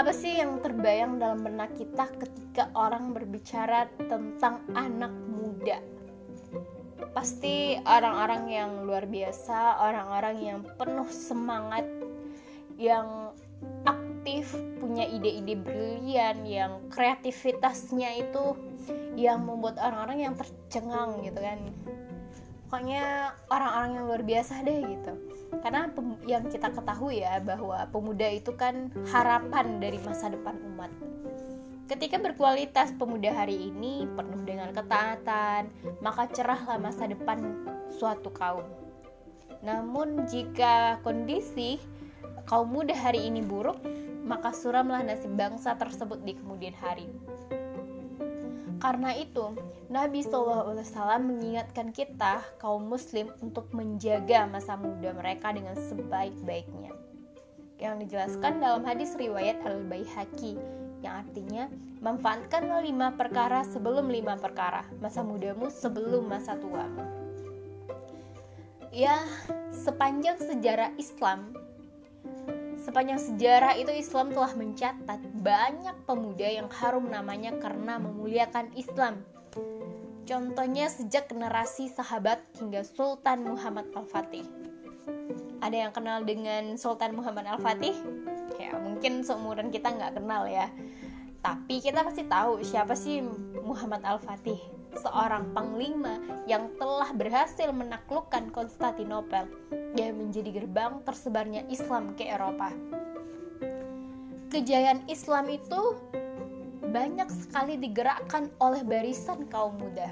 apa sih yang terbayang dalam benak kita ketika orang berbicara tentang anak muda? Pasti orang-orang yang luar biasa, orang-orang yang penuh semangat, yang aktif, punya ide-ide brilian, yang kreativitasnya itu yang membuat orang-orang yang tercengang gitu kan. Pokoknya orang-orang yang luar biasa deh gitu karena yang kita ketahui ya bahwa pemuda itu kan harapan dari masa depan umat Ketika berkualitas pemuda hari ini penuh dengan ketaatan, maka cerahlah masa depan suatu kaum. Namun jika kondisi kaum muda hari ini buruk, maka suramlah nasib bangsa tersebut di kemudian hari. Karena itu, Nabi SAW mengingatkan kita, kaum muslim, untuk menjaga masa muda mereka dengan sebaik-baiknya. Yang dijelaskan dalam hadis riwayat Al-Baihaqi, yang artinya, manfaatkanlah lima perkara sebelum lima perkara, masa mudamu sebelum masa tuamu. Ya, sepanjang sejarah Islam, Sepanjang sejarah itu Islam telah mencatat banyak pemuda yang harum namanya karena memuliakan Islam. Contohnya sejak generasi sahabat hingga Sultan Muhammad Al-Fatih. Ada yang kenal dengan Sultan Muhammad Al-Fatih? Ya mungkin seumuran kita nggak kenal ya. Tapi kita pasti tahu siapa sih Muhammad Al-Fatih seorang panglima yang telah berhasil menaklukkan Konstantinopel yang menjadi gerbang tersebarnya Islam ke Eropa. Kejayaan Islam itu banyak sekali digerakkan oleh barisan kaum muda.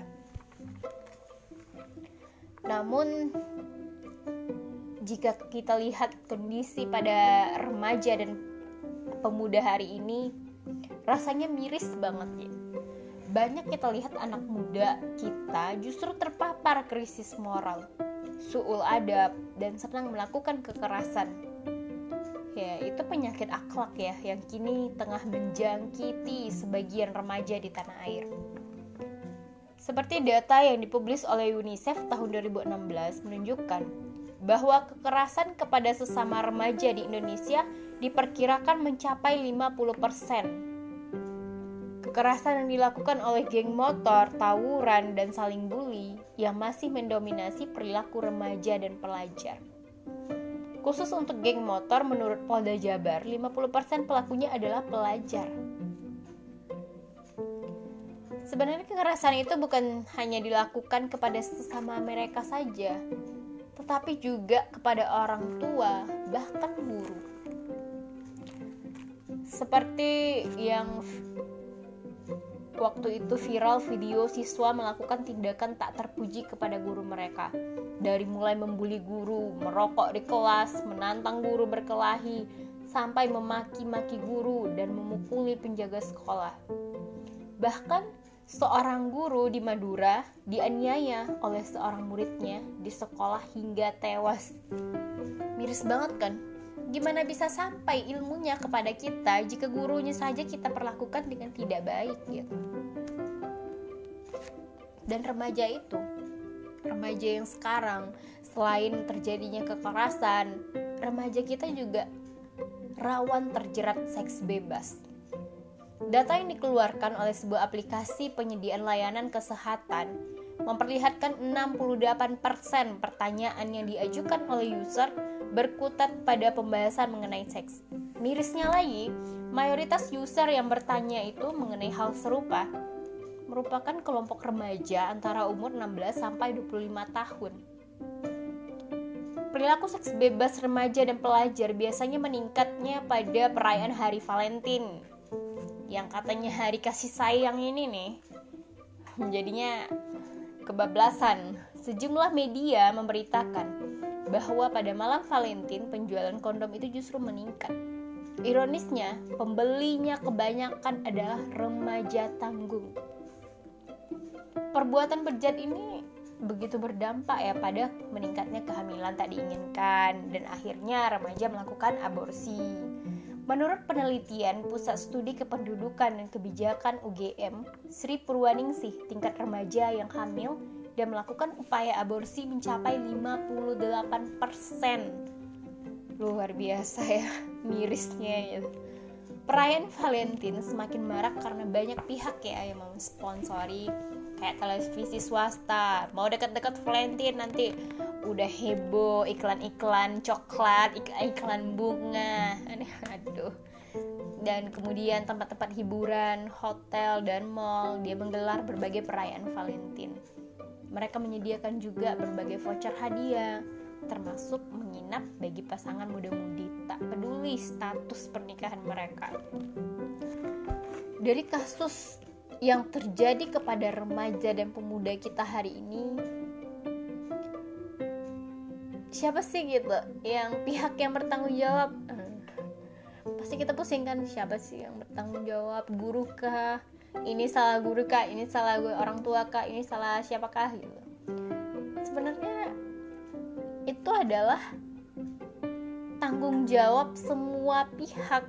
Namun jika kita lihat kondisi pada remaja dan pemuda hari ini rasanya miris banget ya banyak kita lihat anak muda kita justru terpapar krisis moral, suul adab, dan senang melakukan kekerasan. Ya, itu penyakit akhlak ya yang kini tengah menjangkiti sebagian remaja di tanah air. Seperti data yang dipublis oleh UNICEF tahun 2016 menunjukkan bahwa kekerasan kepada sesama remaja di Indonesia diperkirakan mencapai 50% Kekerasan yang dilakukan oleh geng motor, tawuran, dan saling bully yang masih mendominasi perilaku remaja dan pelajar. Khusus untuk geng motor, menurut Polda Jabar, 50% pelakunya adalah pelajar. Sebenarnya kekerasan itu bukan hanya dilakukan kepada sesama mereka saja, tetapi juga kepada orang tua, bahkan guru. Seperti yang Waktu itu viral video siswa melakukan tindakan tak terpuji kepada guru mereka. Dari mulai membuli guru, merokok di kelas, menantang guru berkelahi, sampai memaki-maki guru dan memukuli penjaga sekolah. Bahkan seorang guru di Madura dianiaya oleh seorang muridnya di sekolah hingga tewas. Miris banget kan? Gimana bisa sampai ilmunya kepada kita jika gurunya saja kita perlakukan dengan tidak baik gitu. Dan remaja itu remaja yang sekarang selain terjadinya kekerasan remaja kita juga rawan terjerat seks bebas. Data yang dikeluarkan oleh sebuah aplikasi penyediaan layanan kesehatan memperlihatkan 68% pertanyaan yang diajukan oleh user berkutat pada pembahasan mengenai seks. Mirisnya lagi, mayoritas user yang bertanya itu mengenai hal serupa merupakan kelompok remaja antara umur 16 sampai 25 tahun. Perilaku seks bebas remaja dan pelajar biasanya meningkatnya pada perayaan Hari Valentine. Yang katanya hari kasih sayang ini nih. Jadinya kebablasan. Sejumlah media memberitakan bahwa pada malam Valentine penjualan kondom itu justru meningkat. Ironisnya, pembelinya kebanyakan adalah remaja tanggung. Perbuatan bejat ini begitu berdampak ya pada meningkatnya kehamilan tak diinginkan dan akhirnya remaja melakukan aborsi. Menurut penelitian Pusat Studi Kependudukan dan Kebijakan UGM, Sri Purwaningsih, tingkat remaja yang hamil dan melakukan upaya aborsi mencapai 58%. Luar biasa ya, mirisnya ya. perayaan Valentine semakin marak karena banyak pihak ya yang memsponsori kayak televisi swasta. Mau deket-deket Valentine nanti udah heboh iklan-iklan coklat iklan bunga. Aduh. Dan kemudian tempat-tempat hiburan hotel dan mall dia menggelar berbagai perayaan Valentine mereka menyediakan juga berbagai voucher hadiah termasuk menginap bagi pasangan muda-mudi tak peduli status pernikahan mereka. Dari kasus yang terjadi kepada remaja dan pemuda kita hari ini. Siapa sih gitu? Yang pihak yang bertanggung jawab? Hmm. pasti kita pusing kan siapa sih yang bertanggung jawab? Guru kah? Ini salah guru kah? Ini salah gue orang tua kah? Ini salah siapakah gitu. Sebenarnya itu adalah tanggung jawab semua pihak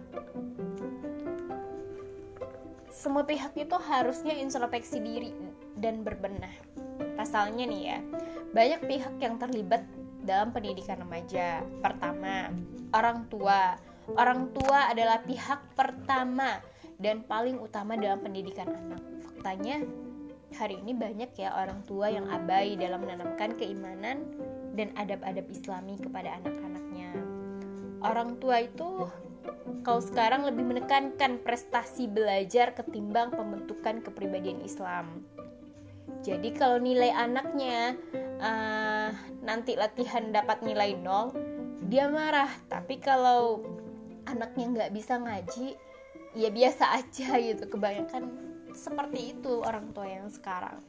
semua pihak itu harusnya introspeksi diri dan berbenah. Pasalnya nih ya, banyak pihak yang terlibat dalam pendidikan remaja. Pertama, orang tua. Orang tua adalah pihak pertama dan paling utama dalam pendidikan anak. Faktanya, hari ini banyak ya orang tua yang abai dalam menanamkan keimanan dan adab-adab islami kepada anak-anaknya. Orang tua itu kalau sekarang lebih menekankan prestasi belajar ketimbang pembentukan kepribadian Islam. Jadi kalau nilai anaknya uh, nanti latihan dapat nilai nol, dia marah. Tapi kalau anaknya nggak bisa ngaji, ya biasa aja gitu. Kebanyakan seperti itu orang tua yang sekarang.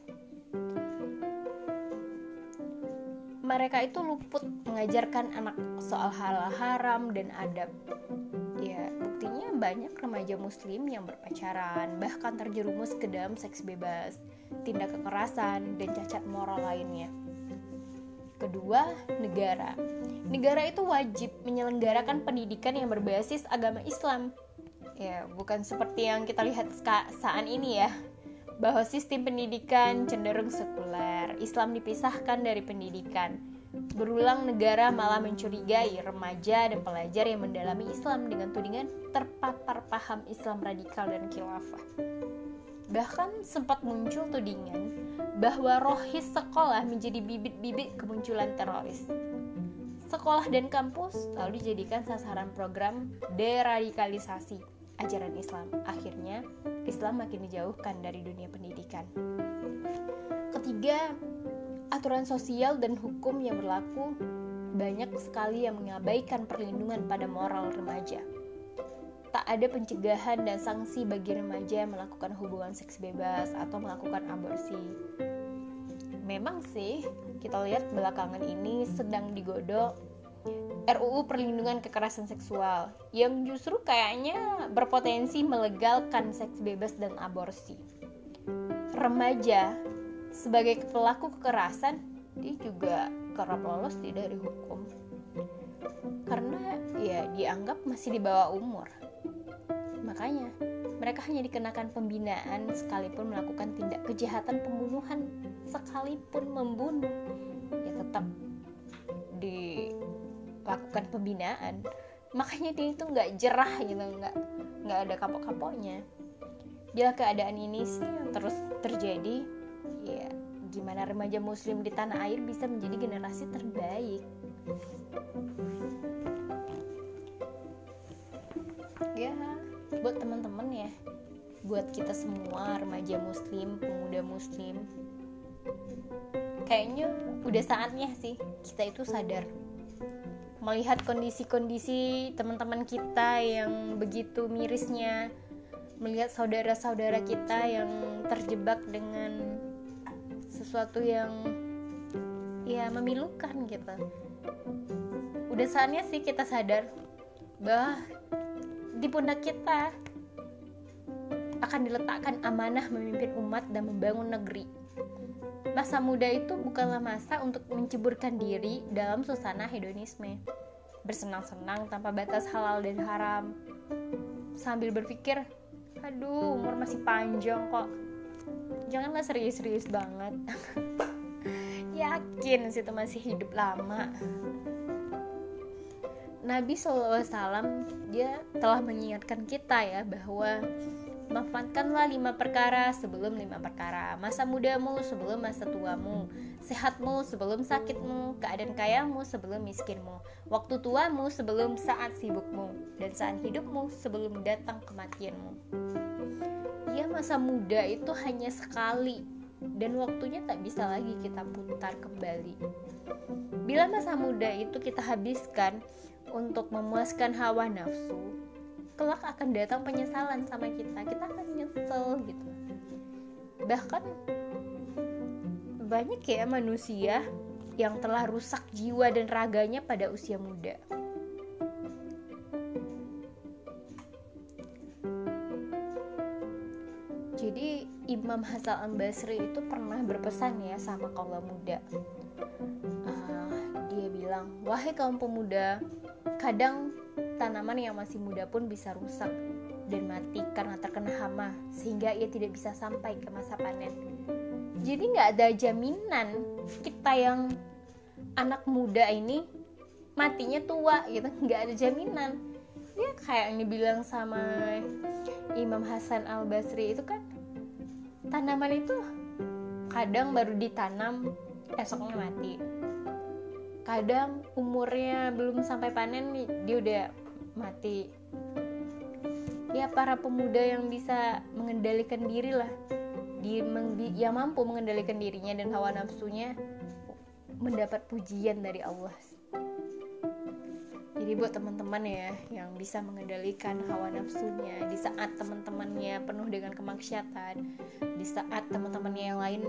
Mereka itu luput mengajarkan anak soal hal haram dan adab. Ya buktinya banyak remaja muslim yang berpacaran bahkan terjerumus ke dalam seks bebas tindak kekerasan dan cacat moral lainnya. Kedua negara. Negara itu wajib menyelenggarakan pendidikan yang berbasis agama Islam. Ya bukan seperti yang kita lihat saat ini ya bahwa sistem pendidikan cenderung sekuler Islam dipisahkan dari pendidikan Berulang negara malah mencurigai remaja dan pelajar yang mendalami Islam dengan tudingan terpapar paham Islam radikal dan khilafah. Bahkan sempat muncul tudingan bahwa rohis sekolah menjadi bibit-bibit kemunculan teroris. Sekolah dan kampus lalu dijadikan sasaran program deradikalisasi ajaran Islam. Akhirnya, Islam makin dijauhkan dari dunia pendidikan. Ketiga, aturan sosial dan hukum yang berlaku banyak sekali yang mengabaikan perlindungan pada moral remaja. Tak ada pencegahan dan sanksi bagi remaja yang melakukan hubungan seks bebas atau melakukan aborsi. Memang sih, kita lihat belakangan ini sedang digodok RUU Perlindungan Kekerasan Seksual yang justru kayaknya berpotensi melegalkan seks bebas dan aborsi. Remaja sebagai pelaku kekerasan dia juga kerap lolos di dari hukum karena ya dianggap masih di bawah umur makanya mereka hanya dikenakan pembinaan sekalipun melakukan tindak kejahatan pembunuhan sekalipun membunuh ya tetap dilakukan pembinaan makanya dia itu nggak jerah gitu nggak nggak ada kapok-kapoknya. Bila keadaan ini sih yang terus terjadi ya gimana remaja muslim di tanah air bisa menjadi generasi terbaik. Ya buat teman-teman ya buat kita semua remaja muslim pemuda muslim kayaknya udah saatnya sih kita itu sadar melihat kondisi-kondisi teman-teman kita yang begitu mirisnya melihat saudara-saudara kita yang terjebak dengan sesuatu yang ya memilukan gitu. Udah saatnya sih kita sadar bahwa di pundak kita akan diletakkan amanah memimpin umat dan membangun negeri. Masa muda itu bukanlah masa untuk menceburkan diri dalam suasana hedonisme. Bersenang-senang tanpa batas halal dan haram. Sambil berpikir aduh umur masih panjang kok. Janganlah serius-serius banget. Yakin situ masih hidup lama. Nabi SAW dia telah mengingatkan kita ya bahwa manfaatkanlah lima perkara sebelum lima perkara. Masa mudamu sebelum masa tuamu. Sehatmu sebelum sakitmu. Keadaan kayamu sebelum miskinmu. Waktu tuamu sebelum saat sibukmu. Dan saat hidupmu sebelum datang kematianmu. Ya masa muda itu hanya sekali. Dan waktunya tak bisa lagi kita putar kembali. Bila masa muda itu kita habiskan untuk memuaskan hawa nafsu kelak akan datang penyesalan sama kita. Kita akan nyesel gitu. Bahkan banyak ya manusia yang telah rusak jiwa dan raganya pada usia muda. Jadi Imam Hasan Al Basri itu pernah berpesan ya sama kaum muda uh, dia bilang wahai kaum pemuda kadang tanaman yang masih muda pun bisa rusak dan mati karena terkena hama sehingga ia tidak bisa sampai ke masa panen. Jadi nggak ada jaminan kita yang anak muda ini matinya tua gitu, nggak ada jaminan. Ya kayak yang dibilang sama Imam Hasan Al Basri itu kan tanaman itu kadang baru ditanam esoknya mati kadang umurnya belum sampai panen dia udah mati. Ya para pemuda yang bisa mengendalikan diri lah. Di yang mampu mengendalikan dirinya dan hawa nafsunya mendapat pujian dari Allah. Jadi buat teman-teman ya yang bisa mengendalikan hawa nafsunya di saat teman-temannya penuh dengan kemaksiatan di saat teman-temannya yang lain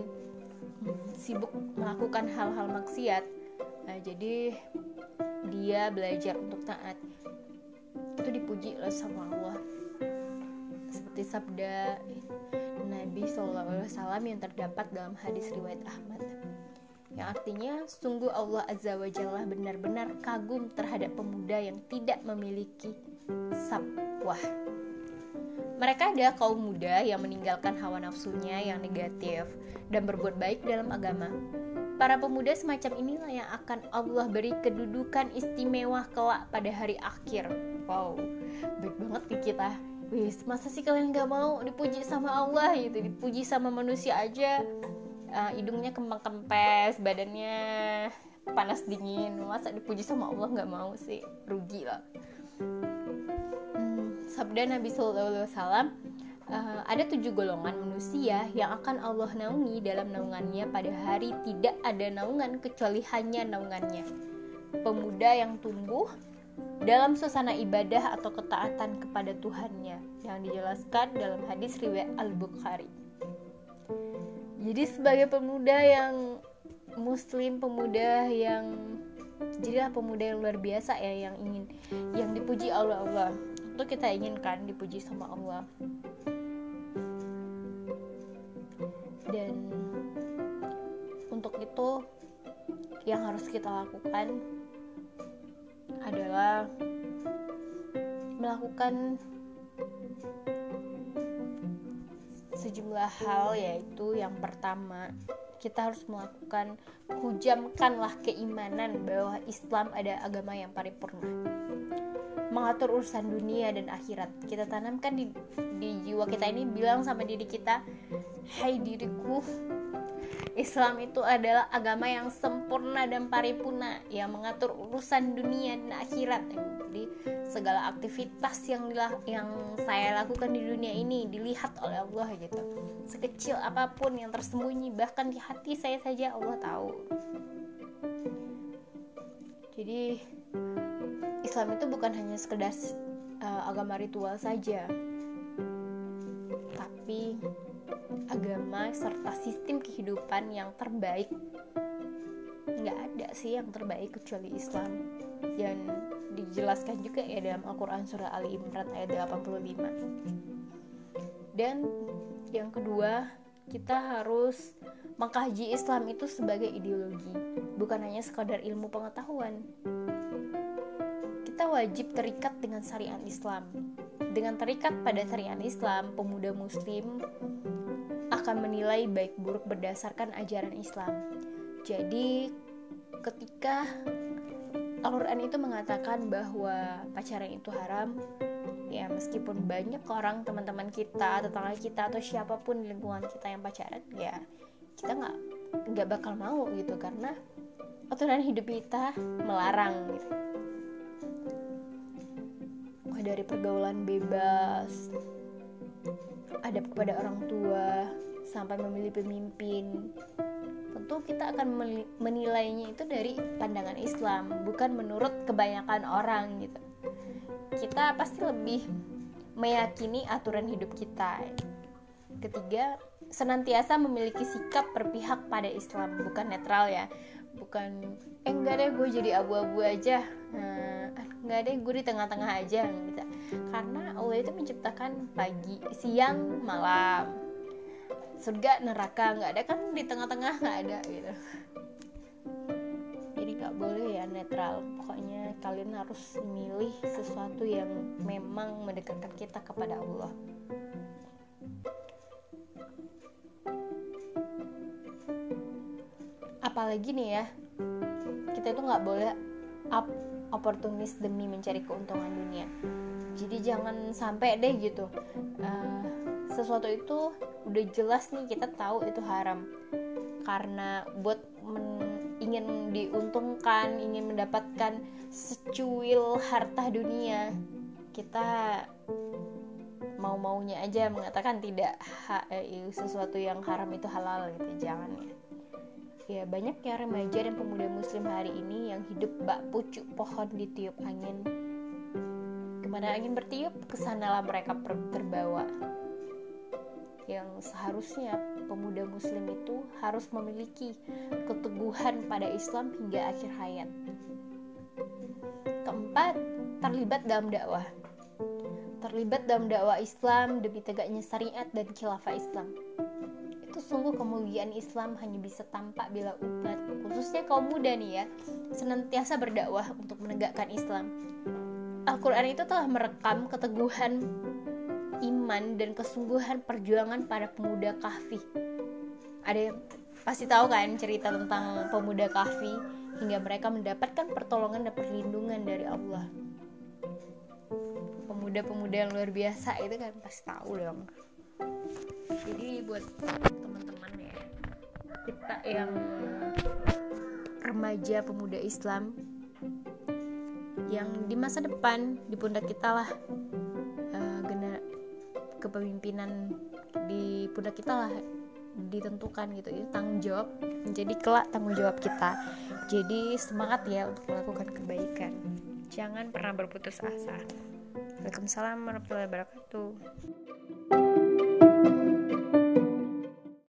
sibuk melakukan hal-hal maksiat nah jadi dia belajar untuk taat itu dipuji oleh sama Allah. Seperti sabda Nabi SAW yang terdapat dalam hadis riwayat Ahmad. Yang artinya sungguh Allah Azza wa Jalla benar-benar kagum terhadap pemuda yang tidak memiliki sabwah mereka ada kaum muda yang meninggalkan hawa nafsunya yang negatif dan berbuat baik dalam agama Para pemuda semacam inilah yang akan Allah beri kedudukan istimewa kelak pada hari akhir. Wow, baik banget nih kita. Wis, masa sih kalian gak mau dipuji sama Allah gitu, dipuji sama manusia aja. Uh, hidungnya kembang kempes, badannya panas dingin. Masa dipuji sama Allah gak mau sih? Rugi lah. Hmm, sabda Nabi Sallallahu Alaihi Wasallam, uh, ada tujuh golongan manusia yang akan Allah naungi dalam naungannya pada hari tidak ada naungan kecuali hanya naungannya. Pemuda yang tumbuh dalam suasana ibadah atau ketaatan kepada Tuhannya yang dijelaskan dalam hadis riwayat Al-Bukhari. Jadi sebagai pemuda yang muslim, pemuda yang jadilah pemuda yang luar biasa ya yang ingin yang dipuji Allah Allah. Itu kita inginkan dipuji sama Allah. Dan untuk itu yang harus kita lakukan adalah melakukan sejumlah hal yaitu yang pertama kita harus melakukan hujamkanlah keimanan bahwa Islam ada agama yang paripurna mengatur urusan dunia dan akhirat. Kita tanamkan di, di jiwa kita ini bilang sama diri kita hai diriku Islam itu adalah agama yang sempurna dan paripurna. Yang mengatur urusan dunia dan akhirat. Jadi segala aktivitas yang yang saya lakukan di dunia ini dilihat oleh Allah gitu. Sekecil apa pun yang tersembunyi bahkan di hati saya saja Allah tahu. Jadi Islam itu bukan hanya sekedar uh, agama ritual saja, tapi agama serta sistem kehidupan yang terbaik. Nggak ada sih yang terbaik kecuali Islam. Dan dijelaskan juga ya dalam Al-Quran Surah Ali Imran ayat 85. Dan yang kedua, kita harus mengkaji Islam itu sebagai ideologi, bukan hanya sekadar ilmu pengetahuan kita wajib terikat dengan syariat Islam. Dengan terikat pada syariat Islam, pemuda muslim akan menilai baik buruk berdasarkan ajaran Islam. Jadi, ketika Al-Quran itu mengatakan bahwa pacaran itu haram ya meskipun banyak orang teman-teman kita tetangga kita atau siapa pun di lingkungan kita yang pacaran ya kita nggak nggak bakal mau gitu karena aturan hidup kita melarang gitu dari pergaulan bebas adab kepada orang tua sampai memilih pemimpin. Tentu kita akan menilainya itu dari pandangan Islam bukan menurut kebanyakan orang gitu. Kita pasti lebih meyakini aturan hidup kita. Ketiga senantiasa memiliki sikap berpihak pada Islam bukan netral ya. Bukan eh enggak deh gue jadi abu-abu aja. Nah, enggak deh gue di tengah-tengah aja gitu karena Allah itu menciptakan pagi siang malam. Surga neraka nggak ada. Kan di tengah-tengah nggak ada gitu. Jadi nggak boleh ya netral. Pokoknya kalian harus milih sesuatu yang memang mendekatkan kita kepada Allah. Apalagi nih ya kita itu nggak boleh up oportunis demi mencari keuntungan dunia. Jadi jangan sampai deh gitu. Uh, sesuatu itu udah jelas nih kita tahu itu haram. Karena buat men, ingin diuntungkan ingin mendapatkan secuil harta dunia kita mau maunya aja mengatakan tidak ha, eh, sesuatu yang haram itu halal gitu jangan ya ya banyak ya remaja dan pemuda muslim hari ini yang hidup bak pucuk pohon di tiup angin. Ke mana angin bertiup? Ke sanalah mereka terbawa. Yang seharusnya pemuda muslim itu harus memiliki keteguhan pada Islam hingga akhir hayat. Keempat terlibat dalam dakwah. Terlibat dalam dakwah Islam demi tegaknya syariat dan khilafah Islam sungguh kemuliaan Islam hanya bisa tampak bila umat, khususnya kaum muda nih ya, senantiasa berdakwah untuk menegakkan Islam. Al-Quran itu telah merekam keteguhan iman dan kesungguhan perjuangan para pemuda kahfi. Ada yang pasti tahu kan cerita tentang pemuda kahfi hingga mereka mendapatkan pertolongan dan perlindungan dari Allah. Pemuda-pemuda yang luar biasa itu kan pasti tahu dong jadi buat teman-teman ya kita yang remaja pemuda Islam yang di masa depan di pundak kita lah uh, kepemimpinan di pundak kita lah ditentukan gitu. Itu tanggung jawab menjadi kelak tanggung jawab kita. Jadi semangat ya untuk melakukan kebaikan. Jangan pernah berputus asa. Waalaikumsalam warahmatullahi wabarakatuh